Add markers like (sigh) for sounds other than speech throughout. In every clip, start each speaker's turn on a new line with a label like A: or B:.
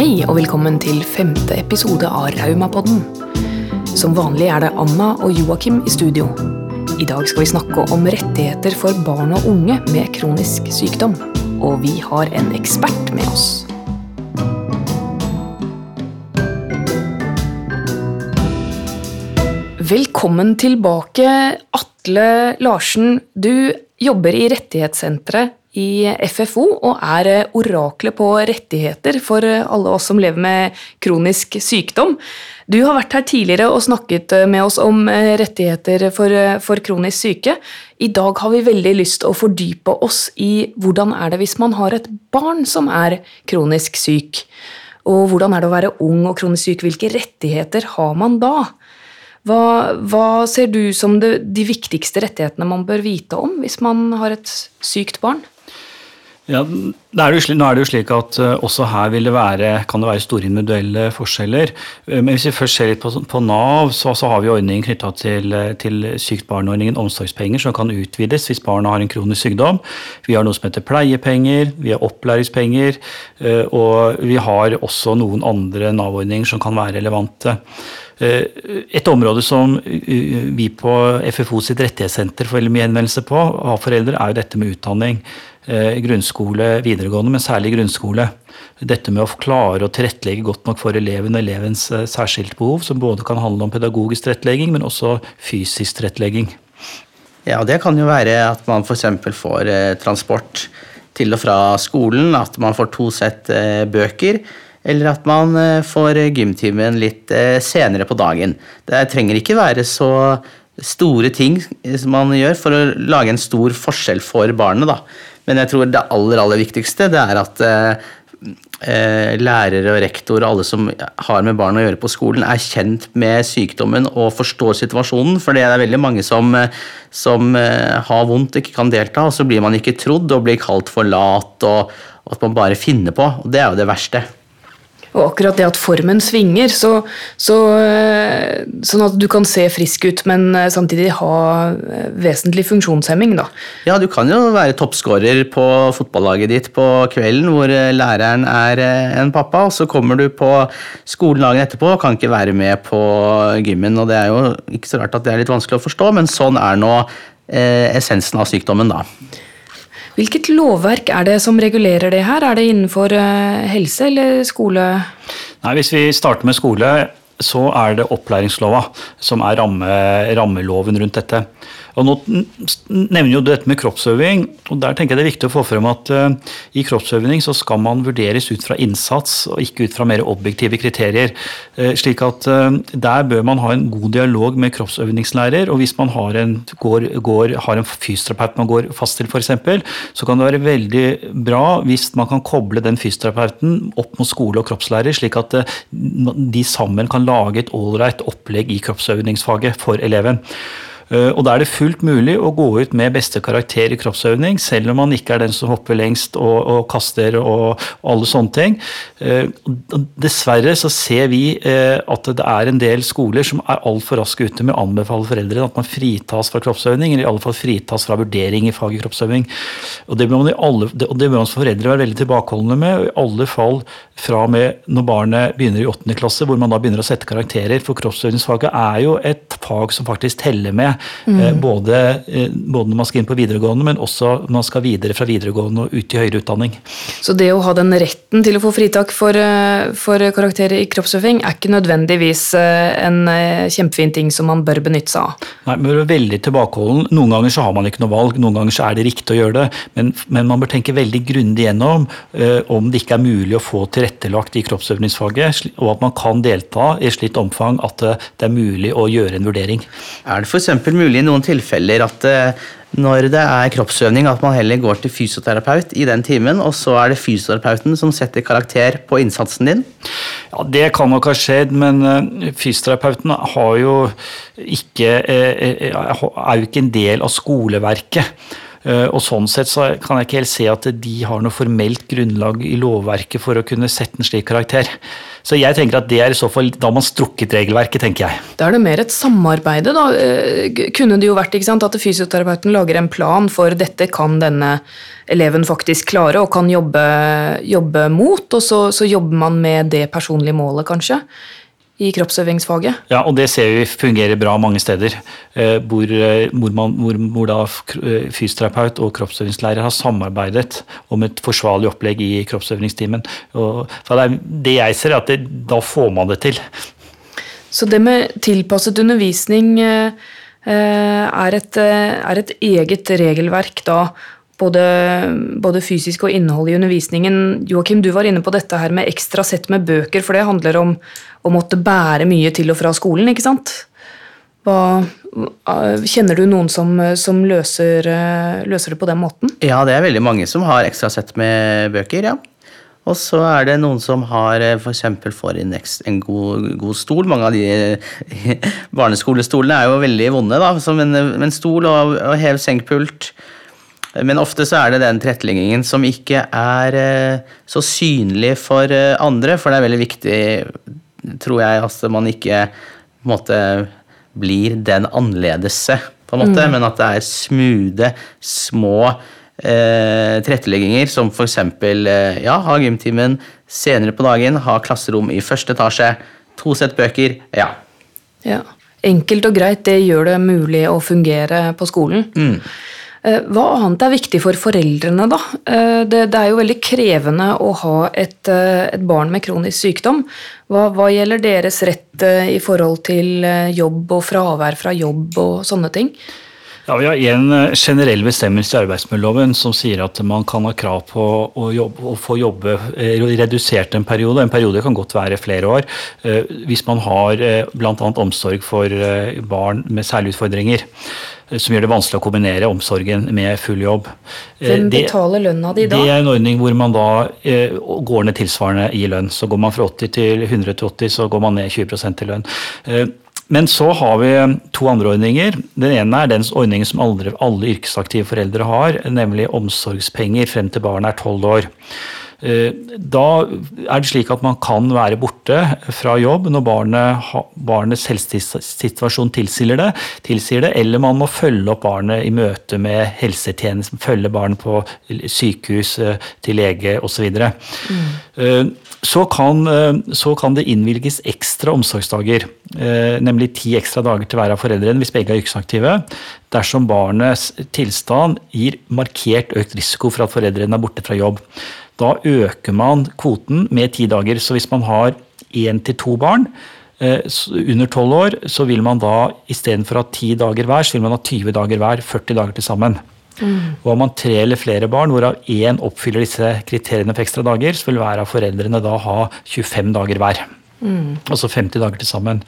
A: Hei og velkommen til femte episode av Raumapodden. Som vanlig er det Anna og Joakim i studio. I dag skal vi snakke om rettigheter for barn og unge med kronisk sykdom. Og vi har en ekspert med oss. Velkommen tilbake, Atle Larsen. Du jobber i Rettighetssenteret i FFO og er oraklet på rettigheter for alle oss som lever med kronisk sykdom. Du har vært her tidligere og snakket med oss om rettigheter for, for kronisk syke. I dag har vi veldig lyst til å fordype oss i hvordan er det hvis man har et barn som er kronisk syk. Og hvordan er det å være ung og kronisk syk? Hvilke rettigheter har man da? Hva, hva ser du som det, de viktigste rettighetene man bør vite om hvis man har et sykt barn?
B: Ja, er jo, nå er det jo slik at uh, også her det være, kan det være store individuelle forskjeller. Uh, men hvis vi først ser litt på, på Nav, så, så, har vi ordningen knytta til, uh, til sykt barn-ordningen omsorgspenger, som kan utvides hvis barna har en kronisk sykdom. Vi har noe som heter pleiepenger, vi har opplæringspenger, og vi har også noen andre Nav-ordninger som kan være relevante. Et område som vi på FFO sitt rettighetssenter får mye henvendelse på av foreldre, er jo dette med utdanning. Eh, grunnskole, videregående, men særlig grunnskole. Dette med å klare å tilrettelegge godt nok for eleven og elevens eh, særskilte behov, som både kan handle om pedagogisk tilrettelegging, men også fysisk tilrettelegging.
C: Ja, det kan jo være at man f.eks. får eh, transport til og fra skolen, at man får to sett bøker, eller at man får gymtimen litt senere på dagen. Det trenger ikke være så store ting som man gjør for å lage en stor forskjell for barnet. da. Men jeg tror det aller, aller viktigste det er at eh, eh, lærere og rektor og alle som har med barn å gjøre på skolen, er kjent med sykdommen og forstår situasjonen. For det er veldig mange som, som eh, har vondt ikke kan delta, og så blir man ikke trodd og blir kalt for lat, og at man bare finner på. og Det er jo det verste.
A: Og akkurat det at formen svinger, så, så, eh, sånn at du kan se frisk ut, men eh, samtidig ha eh, vesentlig funksjonshemming, da.
C: Ja, du kan jo være toppskårer på fotballaget ditt på kvelden, hvor læreren er en pappa, og så kommer du på skolen dagen etterpå og kan ikke være med på gymmen. Og det er jo ikke så rart at det er litt vanskelig å forstå, men sånn er nå eh, essensen av sykdommen, da.
A: Hvilket lovverk er det som regulerer det her? Er det innenfor eh, helse eller skole?
B: Nei, Hvis vi starter med skole, så er det opplæringslova som er ramme, rammeloven rundt dette. Og nå nevner jo dette med kroppsøving, og der tenker jeg det er viktig å få frem at uh, i kroppsøving så skal man vurderes ut fra innsats og ikke ut fra mer objektive kriterier. Uh, slik at uh, der bør man ha en god dialog med kroppsøvingslærer, og hvis man har en, går, går, har en fysioterapeut man går fast til f.eks., så kan det være veldig bra hvis man kan koble den fysioterapeuten opp mot skole og kroppslærer, slik at de sammen kan lage et ålreit opplegg i kroppsøvingsfaget for eleven. Eh, og Da er det fullt mulig å gå ut med beste karakter i kroppsøvning, selv om man ikke er den som hopper lengst og, og kaster og, alle sånne ting. Eh, dessverre så ser vi eh, at det er en del skoler som er altfor raske ute med å anbefale foreldrene at man fritas fra kroppsøvning, eller i alle fall fritas fra vurdering i faget kroppsøving. Og det bør man, alle, og det bør man som foreldre være veldig tilbakeholdne med, og i alle fall fra og med når barnet begynner i åttende klasse, hvor man da begynner å sette karakterer. For kroppsøvingsfaget er jo et fag som faktisk teller med Mm. Både, eh, både, når man skal inn på videregående, men også når man skal videre fra videregående og ut i høyere utdanning.
A: Så det å ha den retten til å få fritak for, eh, for karakterer i kroppsøving er ikke nødvendigvis en kjempefin ting som man bør benytte seg av?
B: Nei, man bør være veldig tilbakeholden. Noen ganger så har man ikke noe valg, noen ganger så er det riktig å gjøre det, men, men man bør tenke veldig grundig gjennom uh, om det ikke er mulig å få tilrettelagt i kroppsøvingsfaget, og at man kan delta i slikt omfang at det er mulig å gjøre en vurdering.
C: Er det f.eks mulig i noen tilfeller at eh, når det er kroppsøvning, at man heller går til fysioterapeut i den timen, og så er det fysioterapeuten som setter karakter på innsatsen din?
B: Ja, Det kan nok ha skjedd, men eh, fysioterapeuten har jo ikke, eh, er jo ikke en del av skoleverket. Eh, og sånn sett så kan jeg ikke helt se at de har noe formelt grunnlag i lovverket for å kunne sette en slik karakter. Så jeg tenker at det er i så fall da man strukket regelverket, tenker jeg.
A: Da er det mer et samarbeide, da. Eh, kunne det jo vært ikke sant, at fysioterapeuten lager en plan for dette kan denne eleven faktisk klare og kan jobbe, jobbe mot, og så, så jobber man med det personlige målet, kanskje i kroppsøvingsfaget.
B: Ja, og det ser vi fungerer bra mange steder. Eh, hvor, eh, hvor, man, hvor, hvor da eh, fysioterapeut og kroppsøvingslærer har samarbeidet om et forsvarlig opplegg i kroppsøvingstimen. Og det, det, jeg ser, er at det, da får man det til.
A: Så det med tilpasset undervisning er et, er et eget regelverk da både, både, fysisk og innhold i undervisningen. Joakim, du var inne på dette her med ekstra sett med bøker, for det handler om å måtte bære mye til og fra skolen, ikke sant? Hva, kjenner du noen som, som løser, løser, det på den måten?
C: Ja, det er veldig mange som har ekstra sett med bøker, ja. Og så er det noen som har f.eks. får inn en god, god, stol. Mange av de (laughs) barneskolestolene er jo veldig vonde, da. Som en, en stol og, og hev senkpult. Men ofte så er det den tilretteleggingen som ikke er eh, så synlig for eh, andre, for det er veldig viktig, tror jeg, at man ikke måte blir den annerledese, på en måte, mm. men at det er smoothe, små eh, tilrettelegginger, som f.eks. Eh, ja, ha gymtimen senere på dagen, ha klasserom i første etasje, to sett bøker, ja.
A: ja. Enkelt og greit, det gjør det mulig å fungere på skolen. Mm. Eh, hva annet er viktig for foreldrene, da? Eh, det, det er jo veldig krevende å ha et, eh, et barn med kronisk sykdom. Hva, hva, gjelder deres rett i forhold til jobb og fravær fra jobb og sånne ting?
B: Ja, Vi har en generell bestemmelse i arbeidsmiljøloven som sier at man kan ha krav på å, jobbe, å få jobbe redusert en periode. En periode kan godt være flere år. Hvis man har bl.a. omsorg for barn med særlige utfordringer som gjør det vanskelig å kombinere omsorgen med full jobb.
A: Eh, Hvem betaler lønna di
B: da? Det er en ordning hvor man da eh, går ned tilsvarende i lønn. Så går man fra 80 til 100 til 80, så går man ned 20 i lønn. Eh, men så har vi to andre ordninger. Den ene er den ordningen som alle, alle yrkesaktive foreldre har, nemlig omsorgspenger frem til barnet er tolv år. Eh, da er det slik at man kan være borte fra jobb når barnet, barnets helsesituasjon tilsier det, tilsier det, eller man må følge opp barnet i møte med helsetjenesten, følge barnet på sykehus, eh, til lege osv. Mm. Eh, så, kan, så kan det innvilges ekstra omsorgsdager, nemlig ti ekstra dager til hver av foreldrene hvis begge er yrkesaktive, dersom barnets tilstand gir markert økt risiko for at foreldrene er borte fra jobb. Da øker man kvoten med ti dager. Så hvis man har én til to barn eh, under tolv år, så vil man da istedenfor å ha ti dager hver, så vil man ha 20 dager hver. 40 dager til sammen. Mm. Og har man tre eller flere barn, hvorav én oppfyller disse kriteriene for ekstra dager, så vil hver av foreldrene da ha 25 dager hver. Mm. Altså 50 dager til sammen.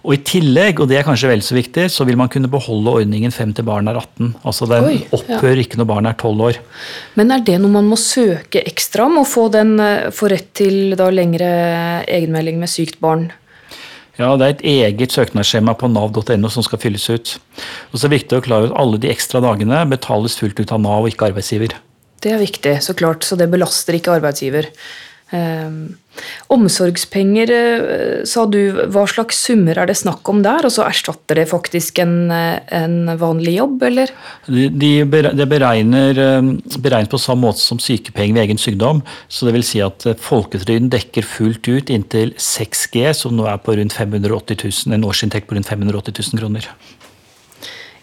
B: Og I tillegg, og det er kanskje vel så viktig, så vil man kunne beholde ordningen frem til barnet er 18. Altså Den Oi, opphører ja. ikke når barnet er 12 år.
A: Men er det noe man må søke ekstra om? Å få, den, eh, få rett til da lengre egenmelding med sykt barn?
B: Ja, Det er et eget søknadsskjema på nav.no som skal fylles ut. Og så er det viktig å klare at alle de ekstra dagene betales fullt ut av Nav og ikke arbeidsgiver.
A: Det er viktig, så klart, så det belaster ikke arbeidsgiver. Um, omsorgspenger, uh, sa du. Hva slags summer er det snakk om der? Og så erstatter det faktisk en, eh, en vanlig jobb, eller?
B: Det de beregner, eh, beregnes på samme måte som sykepenger ved egen sykdom. Så det vil si at folketrygden dekker fullt ut inntil 6G, som nå er på rundt 580 000, en årsinntekt på rundt 580 000 kroner.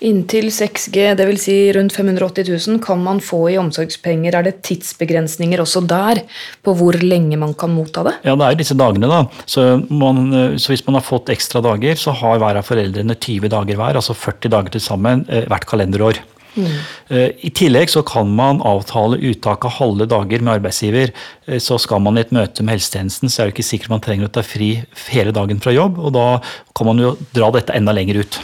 A: Inntil 6G, dvs. Si rundt 580 000, kan man få i omsorgspenger. Er det tidsbegrensninger også der på hvor lenge man kan motta det?
B: Ja, det er disse dagene, da. Så, man, så hvis man har fått ekstra dager, så har hver av foreldrene 20 dager hver, altså 40 dager til sammen eh, hvert kalenderår. Mm. Eh, I tillegg så kan man avtale uttak av halve dager med arbeidsgiver. Eh, så skal man i et møte med helsetjenesten, så er det ikke sikkert man trenger å ta fri hele dagen fra jobb. Og da kan man jo dra dette enda lenger ut.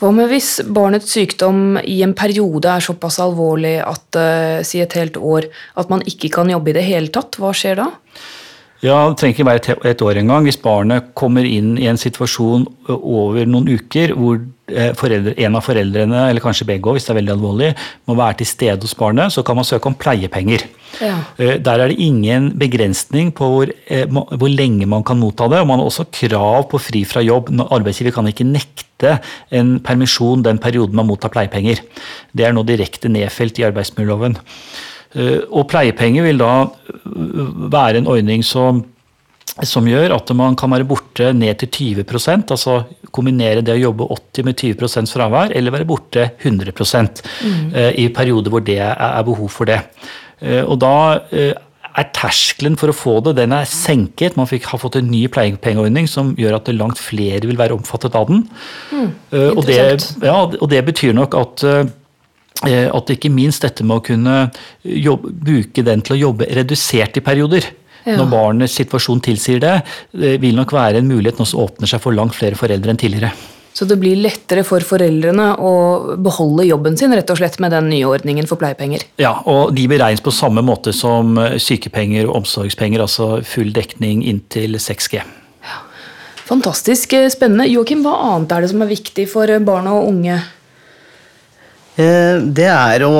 A: Hva med hvis barnets sykdom i en periode er såpass alvorlig at uh, si et helt år, at man ikke kan jobbe i det hele tatt? Hva skjer da?
B: Ja, Det trenger ikke være et, et år engang. Hvis barnet kommer inn i en situasjon over noen uker hvor eh, foreldre, en av foreldrene, eller kanskje begge hvis det er veldig alvorlig, må være til stede hos barnet, så kan man søke om pleiepenger.
A: Ja.
B: Eh, Der er det ingen begrensning på hvor, eh, hvor lenge man kan motta det. og Man har også krav på fri fra jobb. Arbeidsgiver kan ikke nekte en permisjon den perioden man mottar pleiepenger. Det er nå direkte nedfelt i arbeidsmiljøloven. Eh, Og pleiepenger vil da være en ordning som som gjør at man kan være borte ned til 20% altså kombinere det å jobbe 80 med 20 fravær, eller være borte 100 eh, i perioder hvor det er behov for det. Eh, Og da eh, er terskelen for å få det den er senket. Man fikk, har fått en ny pleiepengeordning som gjør at langt flere vil være omfattet av den. Eh, og, det, ja, og det betyr nok at at ikke minst dette med å kunne jobbe, bruke den til å jobbe redusert i perioder,
A: Ja.
B: når barnets situasjon tilsier det, eh, vil nok være en mulighet nå som åpner seg for langt flere foreldre enn tidligere.
A: Så det blir lettere for foreldrene å beholde jobben sin rett og slett med den nye ordningen for pleiepenger.
B: Ja, og De beregnes på samme måte som sykepenger og omsorgspenger, altså full dekning inntil 6G.
A: Fantastisk eh, spennende. Joakim, hva annet er det som er viktig for barn og unge?
C: Eh, Det er å,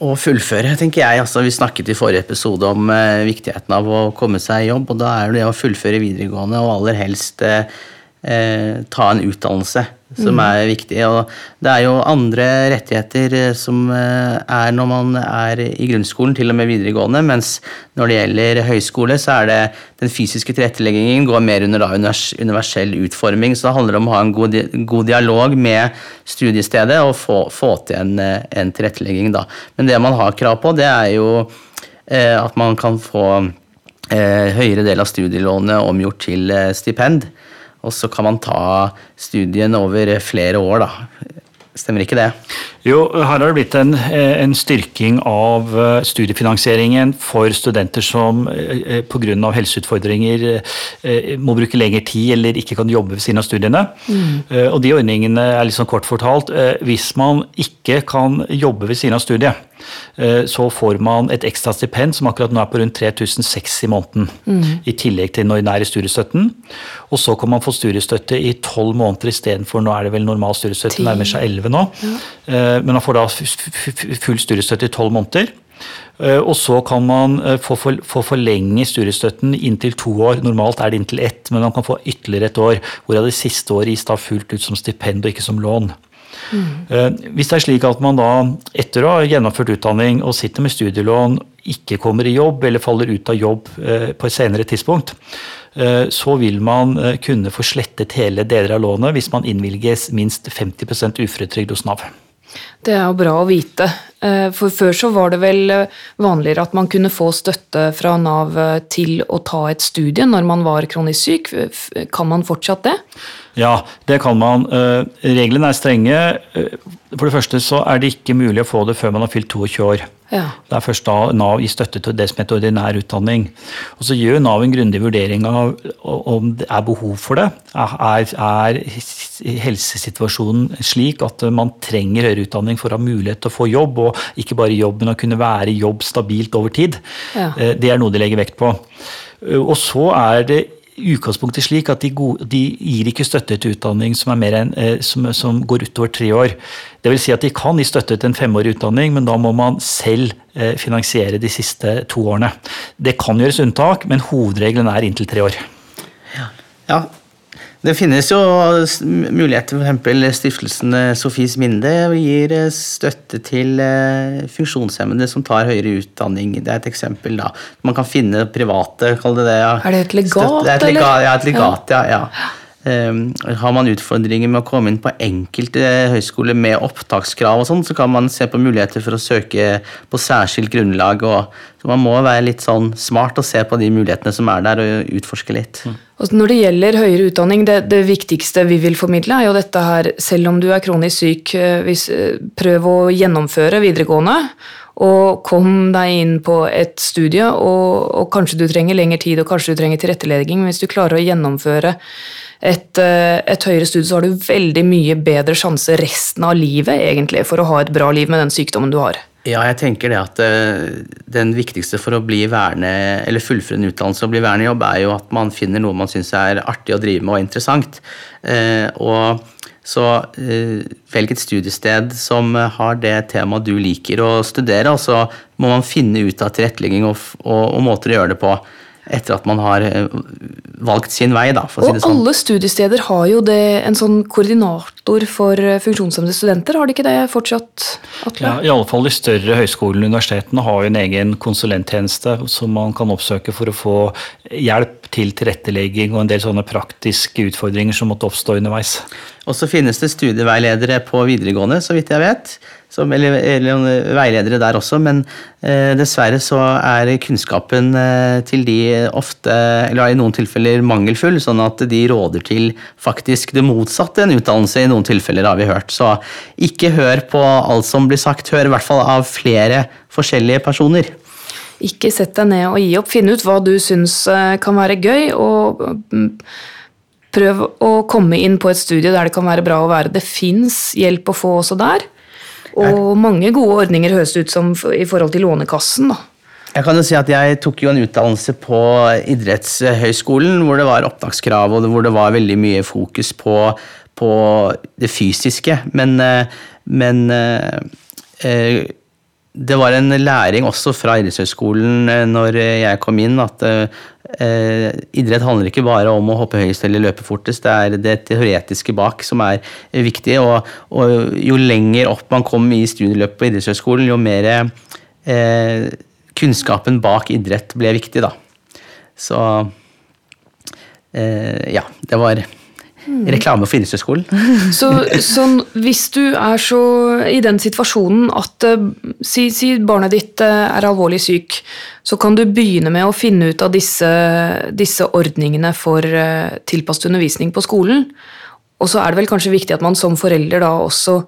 C: å fullføre, tenker jeg. Altså, vi snakket i forrige episode om eh, viktigheten av å komme seg i jobb, og da er det å fullføre videregående og aller helst eh, ta en utdannelse som er viktig. Og det er jo andre rettigheter eh, som eh, er når man er i grunnskolen, til og med videregående, mens når det gjelder høyskole, så er det den fysiske tilretteleggingen går mer under da univers, universell utforming. Så det handler om å ha en god, god dialog med studiestedet og få, få til en, eh, en tilrettelegging. Da. Men det man har krav på, det er jo eh, at man kan få eh, høyere del av studielånet omgjort til eh, stipend. Og så kan man ta studien over flere år, da. Stemmer ikke det?
B: Jo, her har det blitt en, eh, en styrking av eh, studiefinansieringen for studenter som pga. helseutfordringer eh, må bruke lengre tid eller ikke kan jobbe ved siden av studiene. Mm. Og de ordningene er litt sånn kort fortalt eh, hvis man ikke kan jobbe ved siden av studiet, eh, så får man et ekstra stipend som akkurat nå er på rundt 3006 i måneden. I tillegg til den ordinære studiestøtten. Og så kan man få studiestøtte i tolv måneder istedenfor nå er det vel normal studiestøtte, nærmer seg 11 nå. Eh, Men man får da full studiestøtte i tolv måneder. Eh, Og så kan man eh, få, for, få forlenge studiestøtten inntil to år. Normalt er det inntil ett, men man kan få ytterligere et år. Hvorav det siste året gis da fullt ut som stipend og ikke som lån. Mm. Hvis det er slik at man da etter å ha gjennomført utdanning og sitter med studielån, ikke kommer i jobb eller faller ut av jobb eh, på et senere tidspunkt, eh, så vil man eh, kunne få slettet hele deler av lånet hvis man innvilges minst 50% uføretrygd hos Nav.
A: Det er jo bra å vite. Eh, For før så var det vel eh, vanligere at man kunne få støtte fra Nav eh, til å ta et studie når man var kronisk syk. Kan man fortsatt det?
B: Ja, det kan man. Eh, Reglene er strenge. Eh, For det første så er det ikke mulig å få det før man har fylt 22 år.
A: Ja.
B: Det er først da Nav gir støtte til det som heter ordinær utdanning. Og Så gjør Nav en grundig vurdering av om det er behov for det. Er, er helsesituasjonen slik at man trenger høyere utdanning for å ha mulighet til å få jobb, og ikke bare jobb, men å kunne være i jobb stabilt over tid?
A: Ja.
B: Eh, Det er noe de legger vekt på. Og så er det utgangspunktet slik at de, gode, de gir ikke støtte til utdanning som, enn, eh, som, som går utover tre år. Det vil si at de kan gi støtte til en femårig utdanning, men da må man selv eh, finansiere de siste to årene. Det kan gjøres unntak, men hovedregelen er inntil tre år.
C: Ja. Det finnes jo muligheter, f.eks. stiftelsen eh, Sofies Minde gir eh, støtte til eh, funksjonshemmede som tar høyere utdanning. Det er et eksempel. da. Man kan finne private, kall det det. Ja.
A: Er det et legat,
C: Støtte- Det er et
A: eller?
C: legat, ja, et legat, ja. ja. Um, har man utfordringer med å komme inn på enkelte høyskoler med opptakskrav, og sånn, så kan man se på muligheter for å søke på særskilt grunnlag. Og, så man må være litt sånn smart og se på de mulighetene som er der, og utforske litt.
A: Og når det gjelder høyere utdanning, det, det viktigste vi vil formidle, er jo dette her Selv om du er kronisk syk, eh, hvis, eh, prøv å gjennomføre videregående. Og kom deg inn på et studie, og, og kanskje du trenger lengre tid og kanskje du trenger tilrettelegging. men Hvis du klarer å gjennomføre et, eh, et høyere studie, så har du veldig mye bedre sjanse resten av livet egentlig for å ha et bra liv med den sykdommen du har.
C: Ja, jeg tenker det at uh, den viktigste for å bli værende, eller fullføre en utdannelse og bli værende i jobb, er jo at man finner noe man syns er artig å drive med og interessant. Uh, og så velg et studiested som har det temaet du liker å studere, og så må man finne ut av tilrettelegging og, og, og måter å gjøre det på etter at man har eh, valgt sin vei. Da,
A: og sånn. alle studiesteder har jo det, en sånn koordinator for eh, funksjonshemmede studenter, har de ikke det fortsatt? Atle?
B: Ja, i alle fall De større høyskolene og universitetene har jo en egen konsulenttjeneste som man kan oppsøke for å få hjelp til tilrettelegging og en del sånne praktiske utfordringer som måtte oppstå underveis.
C: Og så finnes det studieveiledere på videregående, så vidt jeg vet. Som, eller, eller, veiledere der også, men eh, dessverre så er kunnskapen eh, til de ofte, eller i noen tilfeller, mangelfull, sånn at de råder til faktisk det motsatte en utdannelse i noen tilfeller, har vi hørt. Så ikke hør på alt som blir sagt, hør i hvert fall av flere forskjellige personer.
A: Ikke sett deg ned og gi opp. Finn ut hva du syns eh, kan være gøy, og mm, prøv å komme inn på et studie der det kan være bra å være. Det fins hjelp å få også der. Og mange gode ordninger høres det ut som i forhold til Lånekassen. da.
C: Jeg kan jo si at jeg tok jo en utdannelse på idrettshøyskolen hvor det var opptakskrav og hvor det var veldig mye fokus på, på det fysiske. Men, eh, men eh, eh, det var en læring også fra idrettshøyskolen når jeg kom inn, at eh, idrett handler ikke bare om å hoppe høyest eller løpe fortest, det er det teoretiske bak som er viktig. Og, og jo lenger opp man kom i studieløpet på idrettshøyskolen, jo mer eh, kunnskapen bak idrett ble viktig, da. Så eh, ja, det var Reklame for Idrettshøgskolen. (laughs)
A: så, så, hvis du er så i den situasjonen at eh, si, si, barnet ditt eh, er alvorlig syk, så kan du begynne med å finne ut av disse, disse ordningene for eh, tilpasset undervisning på skolen. Og så er det vel kanskje viktig at man som forelder da også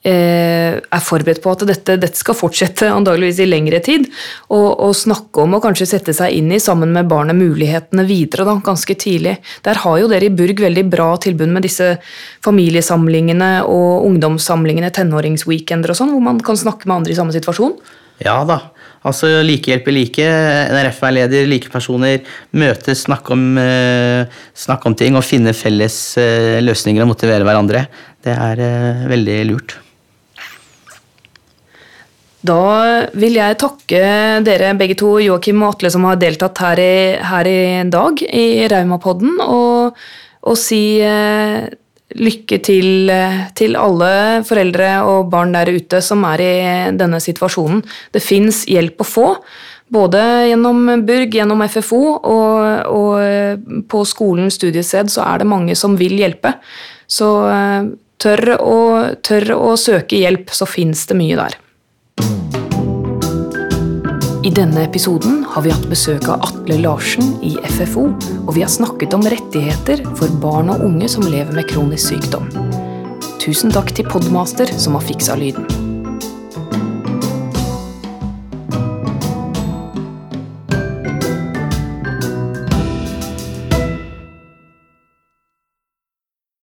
A: er forberedt på at dette, dette, skal fortsette antageligvis i lengre tid. Og, og, snakke om og kanskje sette seg inn i sammen med barnet mulighetene videre da, ganske tidlig. Der har jo dere i Burg veldig bra tilbud med disse familiesamlingene og ungdomssamlingene, tenåringsweekender og sånn, hvor man kan snakke med andre i samme situasjon.
C: Ja da. Altså Likehjelp i like. NRF-veileder, like personer. Møtes, snakke om, uh, snakke om ting og finne felles uh, løsninger og motivere hverandre. Det er uh, veldig lurt.
A: Da vil jeg takke dere begge to, Joakim og Atle, som har deltatt her i, her i dag i Raumapodden, og, og si eh, lykke til til alle foreldre og barn der ute som er i denne situasjonen. Det fins hjelp å få. Både gjennom Burg, gjennom FFO og, og på skolen studiested så er det mange som vil hjelpe. Så eh, tør å, tør å søke hjelp, så fins det mye der. I denne episoden har vi hatt besøk av Atle Larsen i FFO, og vi har snakket om rettigheter for barn og unge som lever med kronisk sykdom. Tusen takk til Podmaster som har fiksa lyden.